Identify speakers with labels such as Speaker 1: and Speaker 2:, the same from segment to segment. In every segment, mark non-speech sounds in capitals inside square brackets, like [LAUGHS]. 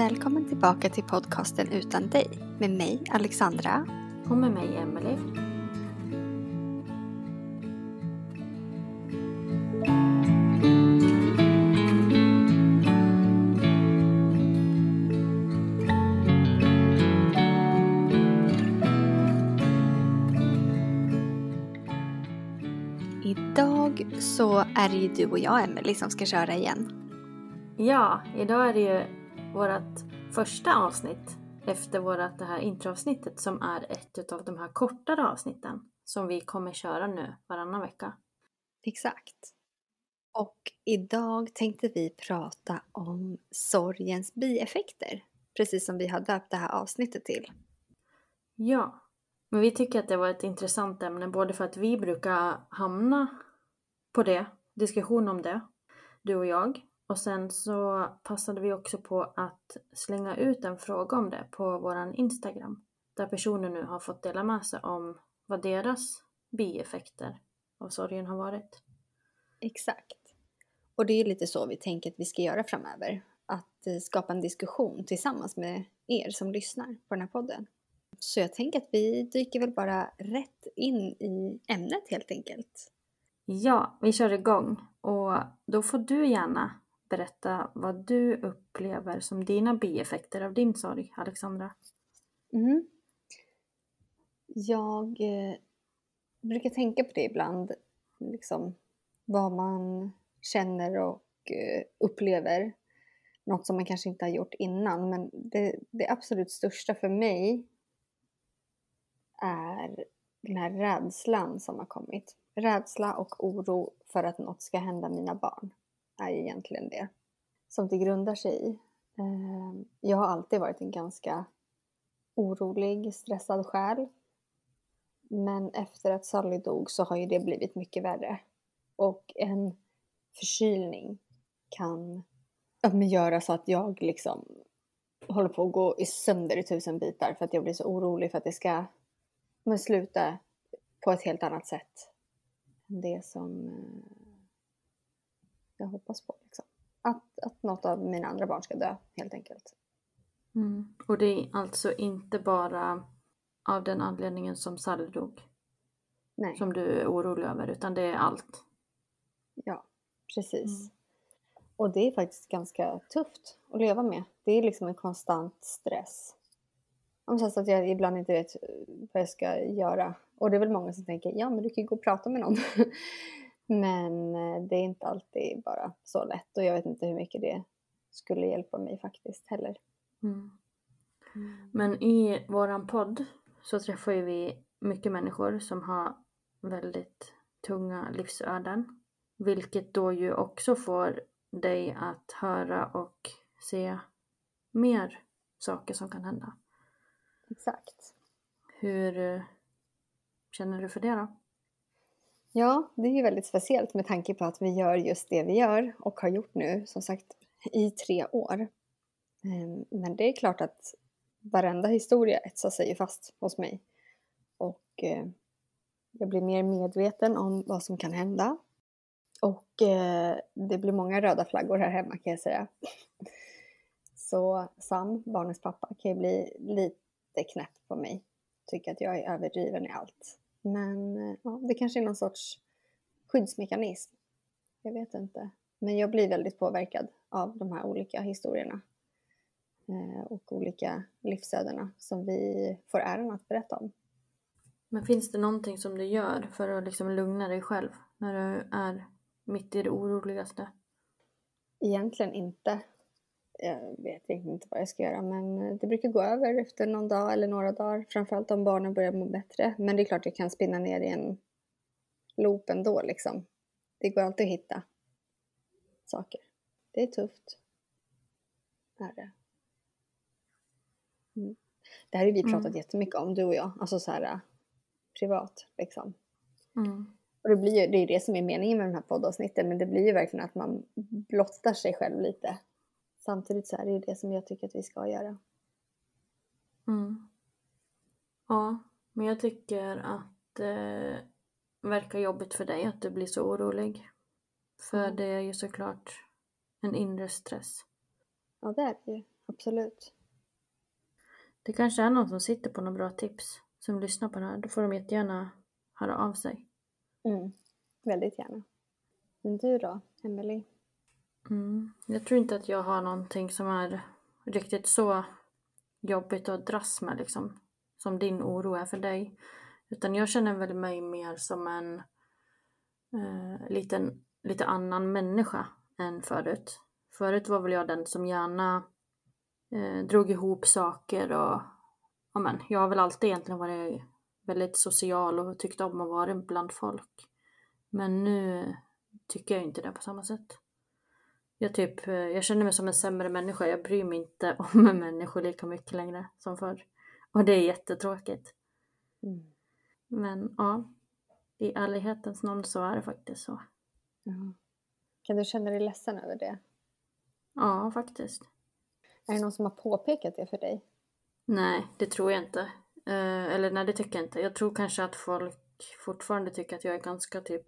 Speaker 1: Välkommen tillbaka till podcasten Utan dig med mig Alexandra.
Speaker 2: Och med mig Emelie.
Speaker 1: Idag så är det ju du och jag Emelie som ska köra igen.
Speaker 2: Ja, idag är det ju vårt första avsnitt efter vårt det här introavsnittet som är ett av de här kortare avsnitten som vi kommer köra nu varannan vecka.
Speaker 1: Exakt. Och idag tänkte vi prata om sorgens bieffekter. Precis som vi har döpt det här avsnittet till.
Speaker 2: Ja, men vi tycker att det var ett intressant ämne både för att vi brukar hamna på det, diskussion om det, du och jag. Och sen så passade vi också på att slänga ut en fråga om det på våran Instagram. Där personer nu har fått dela med sig om vad deras bieffekter av sorgen har varit.
Speaker 1: Exakt. Och det är lite så vi tänker att vi ska göra framöver. Att eh, skapa en diskussion tillsammans med er som lyssnar på den här podden. Så jag tänker att vi dyker väl bara rätt in i ämnet helt enkelt.
Speaker 2: Ja, vi kör igång. Och då får du gärna berätta vad du upplever som dina bieffekter av din sorg, Alexandra.
Speaker 1: Mm. Jag eh, brukar tänka på det ibland, liksom vad man känner och eh, upplever. Något som man kanske inte har gjort innan, men det, det absolut största för mig är den här rädslan som har kommit. Rädsla och oro för att något ska hända mina barn är egentligen det som det grundar sig i. Ehm, jag har alltid varit en ganska orolig, stressad själ. Men efter att Sally dog så har ju det blivit mycket värre. Och en förkylning kan göra så att jag liksom håller på att gå i sönder i tusen bitar för att jag blir så orolig för att det ska men sluta på ett helt annat sätt än det som eh, jag hoppas på. Liksom. Att, att något av mina andra barn ska dö helt enkelt.
Speaker 2: Mm. Och det är alltså inte bara av den anledningen som Sally dog?
Speaker 1: Nej.
Speaker 2: Som du är orolig över, utan det är allt?
Speaker 1: Ja, precis. Mm. Och det är faktiskt ganska tufft att leva med. Det är liksom en konstant stress. Om så att jag ibland inte vet vad jag ska göra. Och det är väl många som tänker, ja men du kan ju gå och prata med någon. [LAUGHS] men eh, det är inte alltid bara så lätt och jag vet inte hur mycket det skulle hjälpa mig faktiskt heller.
Speaker 2: Mm. Men i våran podd så träffar ju vi mycket människor som har väldigt tunga livsöden. Vilket då ju också får dig att höra och se mer saker som kan hända.
Speaker 1: Exakt.
Speaker 2: Hur, känner du för det då?
Speaker 1: Ja, det är ju väldigt speciellt med tanke på att vi gör just det vi gör och har gjort nu, som sagt, i tre år. Ehm, men det är klart att varenda historia etsar sig ju fast hos mig. Och eh, jag blir mer medveten om vad som kan hända. Och eh, det blir många röda flaggor här hemma kan jag säga. Så Sam, barnens pappa, kan ju bli lite knäpp på mig. Tycker att jag är överdriven i allt. Men eh, ja, det kanske är någon sorts skyddsmekanism. Jag vet inte. Men jag blir väldigt påverkad av de här olika historierna eh, och olika livsödena som vi får äran att berätta om.
Speaker 2: Men finns det någonting som du gör för att liksom lugna dig själv när du är mitt i det oroligaste?
Speaker 1: Egentligen inte. Jag vet inte vad jag ska göra men det brukar gå över efter någon dag eller några dagar. Framförallt om barnen börjar må bättre. Men det är klart jag kan spinna ner i en loop ändå liksom. Det går alltid att hitta saker. Det är tufft. Är det. Mm. Det här har vi pratat mm. jättemycket om, du och jag. Alltså så här privat liksom. Mm. Och det, blir ju, det är det som är meningen med de här poddavsnitten, men det blir ju verkligen att man blottar sig själv lite. Samtidigt så är det ju det som jag tycker att vi ska göra.
Speaker 2: Mm. Ja, men jag tycker att det verkar jobbigt för dig att du blir så orolig. För mm. det är ju såklart en inre stress.
Speaker 1: Ja, det är det ju. Absolut.
Speaker 2: Det kanske är någon som sitter på några bra tips som lyssnar på det här. Då får de jättegärna höra av sig.
Speaker 1: Mm, väldigt gärna. Men du då, Emelie?
Speaker 2: Mm, jag tror inte att jag har någonting som är riktigt så jobbigt att dras med liksom. Som din oro är för dig. Utan jag känner väl mig mer som en eh, liten, lite annan människa än förut. Förut var väl jag den som gärna eh, drog ihop saker och ja, men, jag har väl alltid egentligen varit väldigt social och tyckt om att vara bland folk. Men nu tycker jag inte det på samma sätt. Jag, typ, eh, jag känner mig som en sämre människa. Jag bryr mig inte [LAUGHS] om människor lika mycket längre som förr. Och det är jättetråkigt. Mm. Men ja, i ärlighetens namn så är det faktiskt så.
Speaker 1: Mm. Kan du känna dig ledsen över det?
Speaker 2: Ja, faktiskt.
Speaker 1: Är det någon som har påpekat det för dig?
Speaker 2: Nej, det tror jag inte. Eh, eller nej, det tycker jag inte. Jag tror kanske att folk fortfarande tycker att jag är ganska typ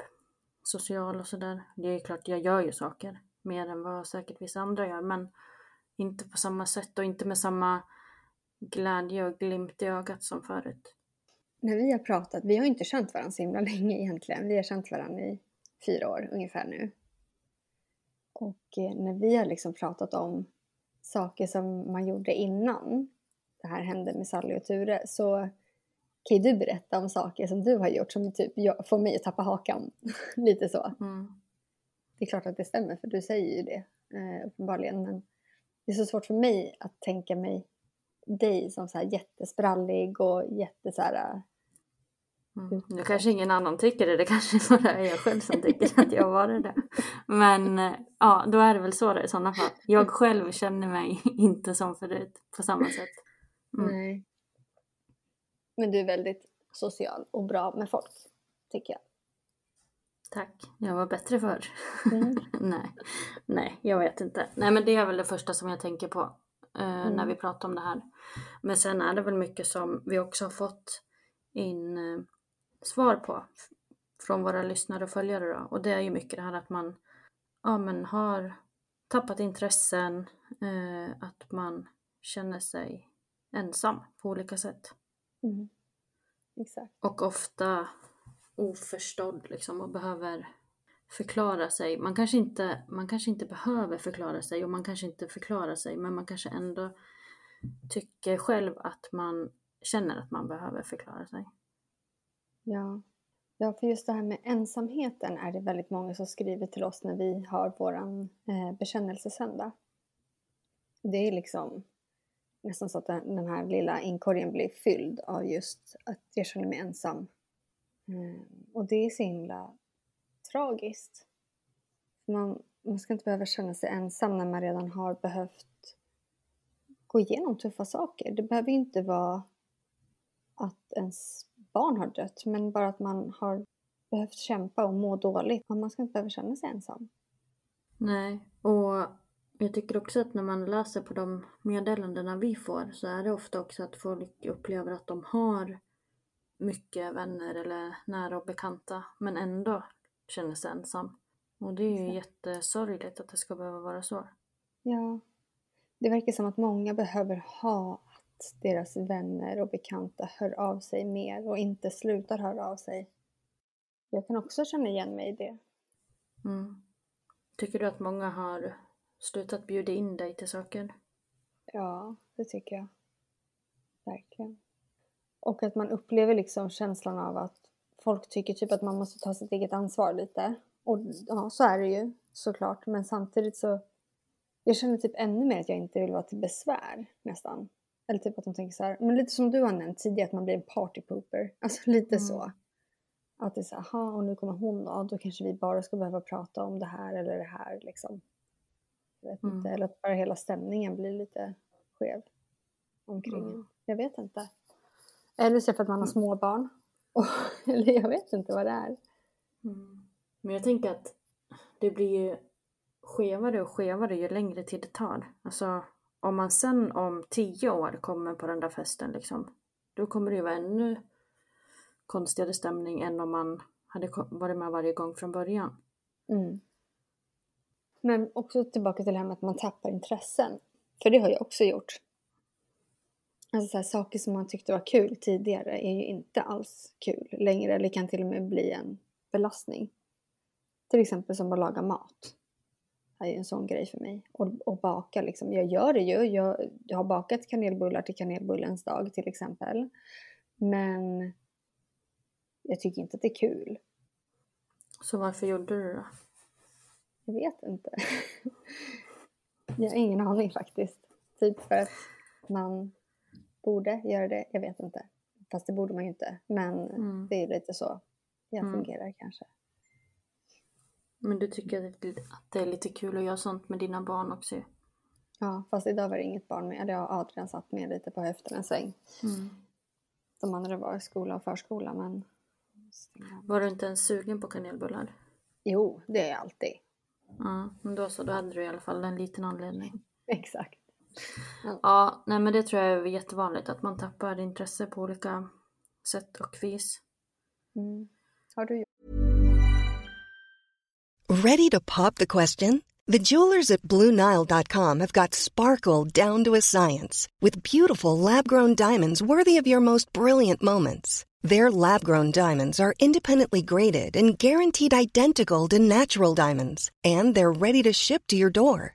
Speaker 2: social och sådär. Det är klart, jag gör ju saker mer än vad säkert vissa andra gör, men inte på samma sätt och inte med samma glädje och glimt i ögat som förut.
Speaker 1: När vi har pratat, vi har inte känt varandra så himla [LAUGHS] länge egentligen. Vi har känt varandra i fyra år ungefär nu. Och eh, när vi har liksom pratat om saker som man gjorde innan det här hände med Sally och Ture så kan ju du berätta om saker som du har gjort som typ får mig att tappa hakan. [LAUGHS] Lite så. Mm. Det är klart att det stämmer för du säger ju det eh, uppenbarligen men det är så svårt för mig att tänka mig dig som så här jättesprallig och jätte så här,
Speaker 2: Mm. Nu kanske ingen annan tycker det, det kanske bara är jag själv som [LAUGHS] tycker att jag var det. Men eh, ja, då är det väl så det i sådana fall. Jag själv känner mig [LAUGHS] inte som förut på samma sätt.
Speaker 1: Mm. Nej. Men du är väldigt social och bra med folk, tycker jag.
Speaker 2: Tack. Jag var bättre förr. Mm. [LAUGHS] nej. nej, jag vet inte. Nej, men det är väl det första som jag tänker på eh, mm. när vi pratar om det här. Men sen är det väl mycket som vi också har fått in eh, svar på från våra lyssnare och följare då. Och det är ju mycket det här att man ja, men har tappat intressen, eh, att man känner sig ensam på olika sätt.
Speaker 1: Mm. Exakt.
Speaker 2: Och ofta oförstådd liksom och behöver förklara sig. Man kanske, inte, man kanske inte behöver förklara sig och man kanske inte förklarar sig men man kanske ändå tycker själv att man känner att man behöver förklara sig.
Speaker 1: Ja. ja, för just det här med ensamheten är det väldigt många som skriver till oss när vi har vår eh, bekännelsesöndag. Det är liksom nästan så att den här lilla inkorgen blir fylld av just att jag känner mig ensam. Mm. Och det är så himla tragiskt. Man, man ska inte behöva känna sig ensam när man redan har behövt gå igenom tuffa saker. Det behöver inte vara att ens barn har dött men bara att man har behövt kämpa och må dåligt. Man ska inte behöva känna sig ensam.
Speaker 2: Nej, och jag tycker också att när man läser på de meddelandena vi får så är det ofta också att folk upplever att de har mycket vänner eller nära och bekanta men ändå känner sig ensam. Och det är ju jättesorgligt att det ska behöva vara så.
Speaker 1: Ja. Det verkar som att många behöver ha att deras vänner och bekanta hör av sig mer och inte slutar höra av sig. Jag kan också känna igen mig i det.
Speaker 2: Mm. Tycker du att många har slutat bjuda in dig till saker?
Speaker 1: Ja, det tycker jag. Verkligen. Och att man upplever liksom känslan av att folk tycker typ att man måste ta sitt eget ansvar lite. Och ja, så är det ju såklart. Men samtidigt så jag känner typ ännu mer att jag inte vill vara till besvär nästan. Eller typ att de tänker så här, men lite som du har nämnt tidigare, att man blir en partypooper. [LAUGHS] Alltså lite
Speaker 2: Mm.
Speaker 1: så. Att det är så här, "Aha, och nu kommer hon då, då kanske vi bara ska behöva prata om det här eller det här liksom. Jag vet
Speaker 2: Mm.
Speaker 1: inte, eller att bara hela stämningen blir lite skev omkring
Speaker 2: Mm.
Speaker 1: Jag vet inte. Eller så är det för att man har småbarn. [LAUGHS] Och, eller jag vet inte vad det är.
Speaker 2: Mm. Men jag tänker att det blir ju skevare och skevare ju längre tid det tar. Alltså om man sen om tio år kommer på den där festen liksom. Då kommer det ju vara ännu konstigare stämning än om man hade varit med varje gång från början.
Speaker 1: Mm. Men också tillbaka till det här med att man tappar intressen. För det har jag också gjort. Alltså så här, saker som man tyckte var kul tidigare är ju inte alls kul längre eller kan till och med bli en belastning. Till exempel som att laga mat. Det är ju en sån grej för mig. Och, och baka liksom. Jag gör det ju. Jag, jag har bakat kanelbullar till kanelbullens dag till exempel. Men jag tycker inte att det är kul.
Speaker 2: Så varför gjorde du det?
Speaker 1: Jag vet inte. [LAUGHS] jag har ingen aning faktiskt. Typ för att man borde göra det. Jag vet inte. Fast det borde man ju inte. Men
Speaker 2: Mm.
Speaker 1: det är lite så jag
Speaker 2: Mm.
Speaker 1: fungerar kanske.
Speaker 2: Men du tycker att det- är lite kul att göra sånt med dina barn också.
Speaker 1: Ja, fast idag var det inget barn med. Eller ja, Adrian satt med lite på höften en sväng.
Speaker 2: Mm.
Speaker 1: De andra var i skola och förskola men...
Speaker 2: Var du inte ens sugen på kanelbullar?
Speaker 1: Jo, det är jag alltid.
Speaker 2: Ja, men då så, då hade du i alla fall en liten anledning. [LAUGHS]
Speaker 1: Exakt.
Speaker 2: Ja, nej men det tror jag är jättevanligt att man tappar intresse på olika sätt och vis.
Speaker 1: Mm. Har du
Speaker 3: Ready to pop the question? The jewelers at BlueNile.com have got sparkle down to a science with beautiful lab grown diamonds worthy of your most brilliant moments. Their lab grown diamonds are independently graded and guaranteed identical to natural diamonds, and they're ready to ship to your door.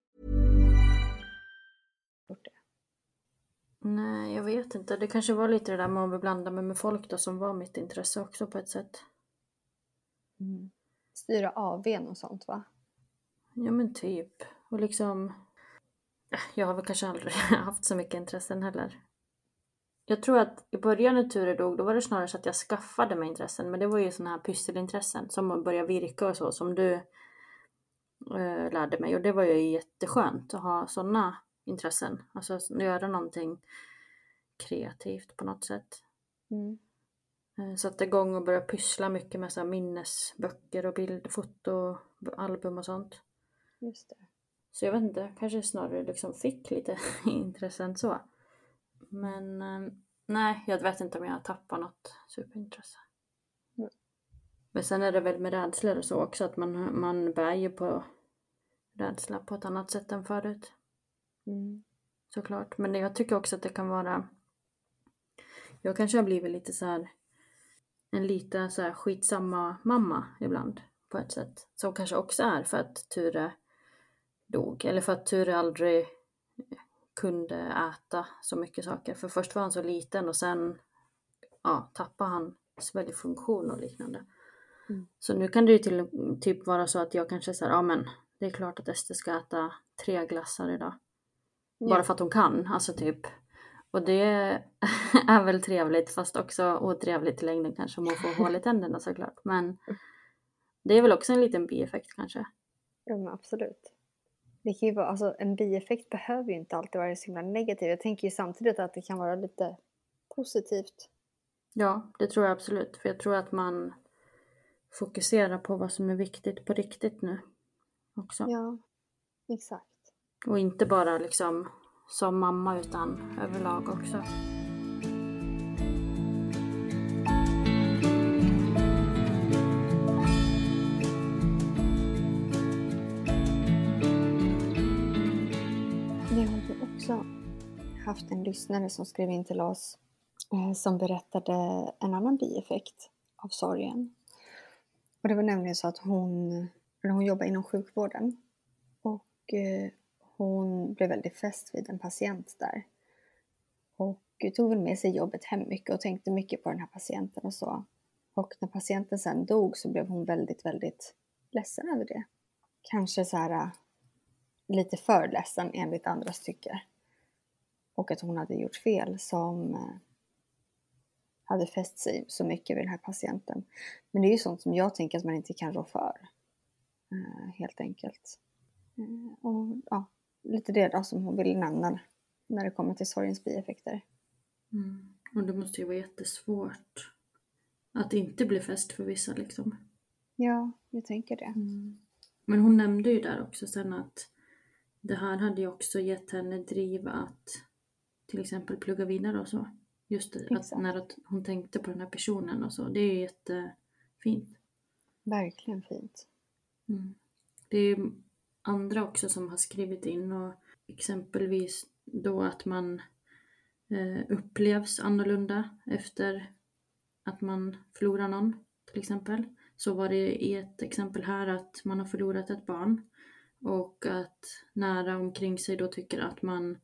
Speaker 2: Nej, jag vet inte. Det kanske var lite det där med att beblanda mig med folk då som var mitt intresse också på ett sätt.
Speaker 1: Mm. Styra AWn och sånt va?
Speaker 2: Ja men typ. Och liksom... Jag har väl kanske aldrig [LAUGHS] haft så mycket intressen heller. Jag tror att i början när Ture dog, då var det snarare så att jag skaffade mig intressen. Men det var ju sådana här pysselintressen som att börja virka och så som du eh, lärde mig. Och det var ju jätteskönt att ha sådana intressen. Alltså göra någonting kreativt på något sätt.
Speaker 1: Mm.
Speaker 2: Eh, Satte igång och började pyssla mycket med så minnesböcker och bild, foto, album och sånt.
Speaker 1: Just det.
Speaker 2: Så jag vet inte, kanske snarare liksom fick lite [LAUGHS] intressen så. Men eh, nej, jag vet inte om jag tappar något superintresse.
Speaker 1: Mm.
Speaker 2: Men sen är det väl med rädslor och så också att man, man bär ju på rädsla på ett annat sätt än förut.
Speaker 1: Mm.
Speaker 2: Såklart. Men jag tycker också att det kan vara... Jag kanske har blivit lite så här en lite så här skitsamma mamma ibland på ett sätt. Som kanske också är för att Ture dog. Eller för att Ture aldrig kunde äta så mycket saker. För först var han så liten och sen ja, tappade han sväljfunktion och liknande.
Speaker 1: Mm.
Speaker 2: Så nu kan det ju till, typ vara så att jag kanske säger, ja men det är klart att Ester ska äta tre glassar idag. Bara
Speaker 1: Ja.
Speaker 2: för att hon kan, alltså typ. Och det [LAUGHS] är väl trevligt fast också otrevligt i längden kanske om hon får hål i [LAUGHS] tänderna såklart. Men det är väl också en liten bieffekt kanske.
Speaker 1: Ja men absolut. Det kan ju vara, alltså, en bieffekt behöver ju inte alltid vara så himla negativ. Jag tänker ju samtidigt att det kan vara lite positivt.
Speaker 2: Ja, det tror jag absolut. För jag tror att man fokuserar på vad som är viktigt på riktigt nu också.
Speaker 1: Ja, exakt.
Speaker 2: Och inte bara liksom som mamma utan överlag också.
Speaker 1: Vi har ju också haft en lyssnare som skrev in till oss eh, som berättade en annan bieffekt av sorgen. Och det var nämligen så att hon, hon jobbar inom sjukvården och eh, hon blev väldigt fäst vid en patient där. Och tog väl med sig jobbet hem mycket och tänkte mycket på den här patienten och så. Och när patienten sen dog så blev hon väldigt, väldigt ledsen över det. Kanske så här äh, lite för ledsen enligt andras tycke. Och att hon hade gjort fel som äh, hade fäst sig så mycket vid den här patienten. Men det är ju sånt som jag tänker att man inte kan rå för. Äh, helt enkelt. Och ja, lite det då som hon ville nämna när det kommer till sorgens bieffekter.
Speaker 2: Mm. Och det måste ju vara jättesvårt att inte bli fäst för vissa liksom.
Speaker 1: Ja, jag tänker det.
Speaker 2: Men hon nämnde ju där också sen att det här hade ju också gett henne driv att till exempel plugga vidare och så. Just det, att när hon tänkte på den här personen och så. Det är ju jättefint.
Speaker 1: Verkligen fint.
Speaker 2: Mm. Det är ju andra också som har skrivit in och exempelvis då att man eh, upplevs annorlunda efter att man förlorar någon till exempel. Så var det i ett exempel här att man har förlorat ett barn och att nära omkring sig då tycker att man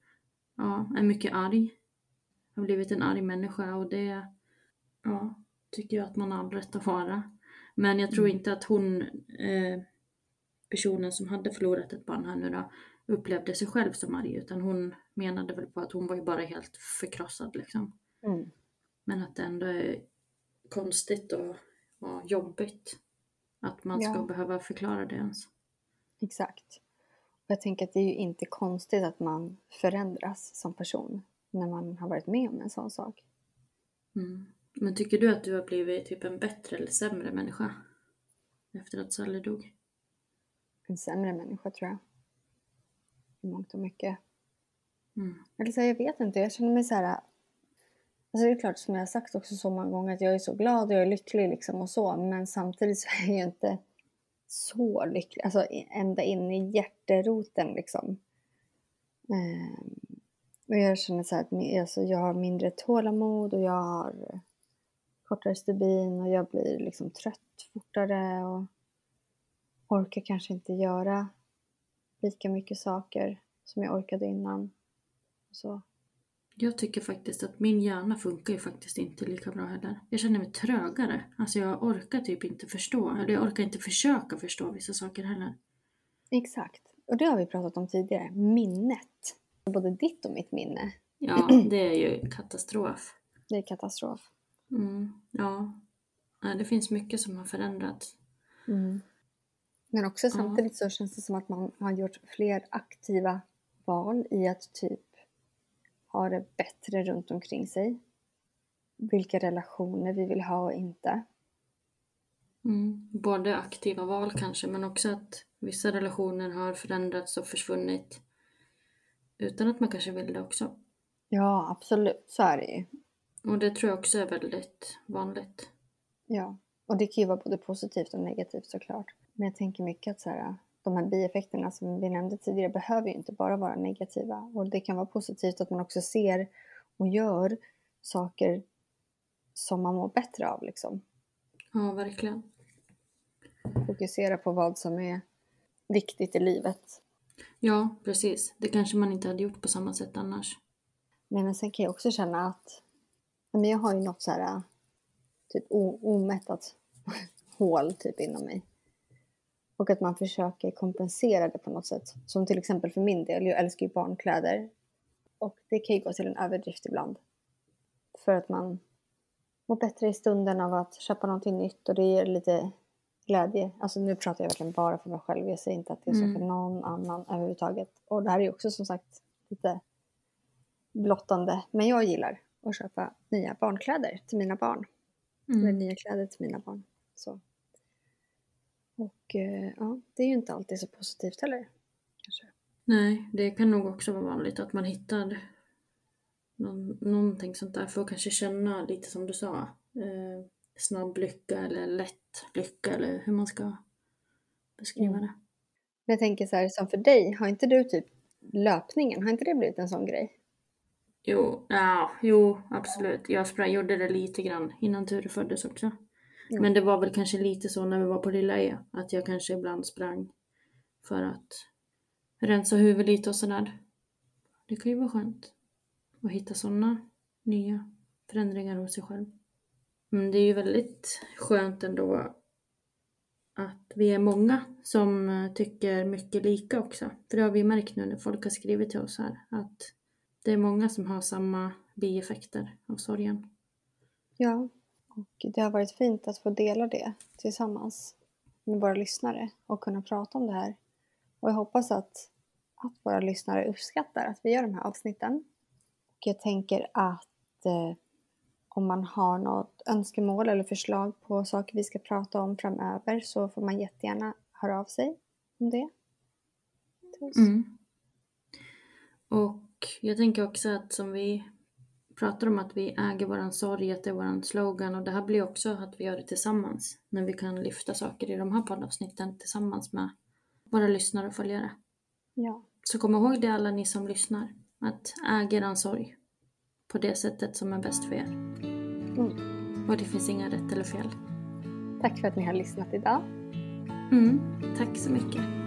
Speaker 2: ja, är mycket arg. Har blivit en arg människa och det ja, tycker jag att man har all rätt att vara. Men jag tror inte att hon, eh, personen som hade förlorat ett barn här nu då, upplevde sig själv som arg utan hon menade väl på att hon var ju bara helt förkrossad liksom.
Speaker 1: Mm.
Speaker 2: Men att det ändå är konstigt och, och jobbigt att man ska
Speaker 1: Ja.
Speaker 2: behöva förklara det ens.
Speaker 1: Exakt. Och jag tänker att det är ju inte konstigt att man förändras som person när man har varit med om en sån sak.
Speaker 2: Mm. Men tycker du att du har blivit typ en bättre eller sämre människa? Efter att Sally dog?
Speaker 1: En sämre människa tror jag. I mångt och mycket.
Speaker 2: Mm.
Speaker 1: Eller så jag vet inte, jag känner mig så här... Alltså det är klart som jag har sagt också så många gånger att jag är så glad och jag är lycklig liksom och så. Men samtidigt så är jag ju inte så lycklig. Alltså ända in i hjärteroten liksom. Ehm, och jag känner så här att alltså, jag har mindre tålamod och jag har kortare stubin och jag blir liksom trött fortare och orkar kanske inte göra lika mycket saker som jag orkade innan. Så.
Speaker 2: Jag tycker faktiskt att min hjärna funkar ju faktiskt inte lika bra heller. Jag känner mig trögare. Alltså jag orkar typ inte förstå. Eller jag orkar inte försöka förstå vissa saker heller.
Speaker 1: Exakt. Och det har vi pratat om tidigare. Minnet. Både ditt och mitt minne.
Speaker 2: Ja, [CLEARS THROAT] det är ju katastrof.
Speaker 1: Det är katastrof.
Speaker 2: Mm, ja. Det finns mycket som har förändrats.
Speaker 1: Men också samtidigt så känns det som att man har gjort fler aktiva val i att typ ha det bättre runt omkring sig. Vilka relationer vi vill ha och inte.
Speaker 2: Mm. Både aktiva val kanske, men också att vissa relationer har förändrats och försvunnit. Utan att man kanske vill det också.
Speaker 1: Ja, absolut. Så är det ju.
Speaker 2: Och det tror jag också är väldigt vanligt.
Speaker 1: Ja, och det kan ju vara både positivt och negativt såklart. Men jag tänker mycket att så här, de här bieffekterna som vi nämnde tidigare behöver ju inte bara vara negativa. Och det kan vara positivt att man också ser och gör saker som man mår bättre av liksom.
Speaker 2: Ja, verkligen.
Speaker 1: Fokusera på vad som är viktigt i livet.
Speaker 2: Ja, precis. Det kanske man inte hade gjort på samma sätt annars.
Speaker 1: Nej, men sen kan jag också känna att men jag har ju något så här typ omättat [LAUGHS] hål typ inom mig. Och att man försöker kompensera det på något sätt. Som till exempel för min del, jag älskar ju barnkläder. Och det kan ju gå till en överdrift ibland. För att man mår bättre i stunden av att köpa någonting nytt och det ger lite glädje. Alltså nu pratar jag verkligen bara för mig själv. Jag säger inte att det är så för någon annan överhuvudtaget. Och det här är ju också som sagt lite blottande. Men jag gillar att köpa nya barnkläder till mina barn. Mm. Eller nya kläder till mina barn. Så. Och eh, ja, det är ju inte alltid så positivt heller. Kanske.
Speaker 2: Nej, det kan nog också vara vanligt att man hittar någon, någonting sånt där för att kanske känna lite som du sa. Eh, snabb lycka eller lätt lycka eller hur man ska beskriva mm. det.
Speaker 1: Men jag tänker så här, som för dig, har inte du typ löpningen, har inte det blivit en sån grej?
Speaker 2: Jo, ja, jo absolut. Jag sprang, gjorde det lite grann innan Ture föddes också. Mm. Men det var väl kanske lite så när vi var på Lilla E, att jag kanske ibland sprang för att rensa huvudet lite och sådär. Det kan ju vara skönt att hitta sådana nya förändringar hos sig själv. Men det är ju väldigt skönt ändå att vi är många som tycker mycket lika också. För det har vi märkt nu när folk har skrivit till oss här att det är många som har samma bieffekter av sorgen.
Speaker 1: Ja, och det har varit fint att få dela det tillsammans med våra lyssnare och kunna prata om det här. Och jag hoppas att, att våra lyssnare uppskattar att vi gör de här avsnitten. Och jag tänker att eh, om man har något önskemål eller förslag på saker vi ska prata om framöver så får man jättegärna höra av sig om det.
Speaker 2: Mm. Och jag tänker också att som vi pratar om att vi äger våran sorg, att det är våran slogan och det här blir också att vi gör det tillsammans. När vi kan lyfta saker i de här poddavsnitten tillsammans med våra lyssnare och följare.
Speaker 1: Ja.
Speaker 2: Så kom ihåg det alla ni som lyssnar, att äga eran sorg på det sättet som är bäst för er. Mm. Och det finns inga rätt eller fel.
Speaker 1: Tack för att ni har lyssnat idag.
Speaker 2: Mm, tack så mycket.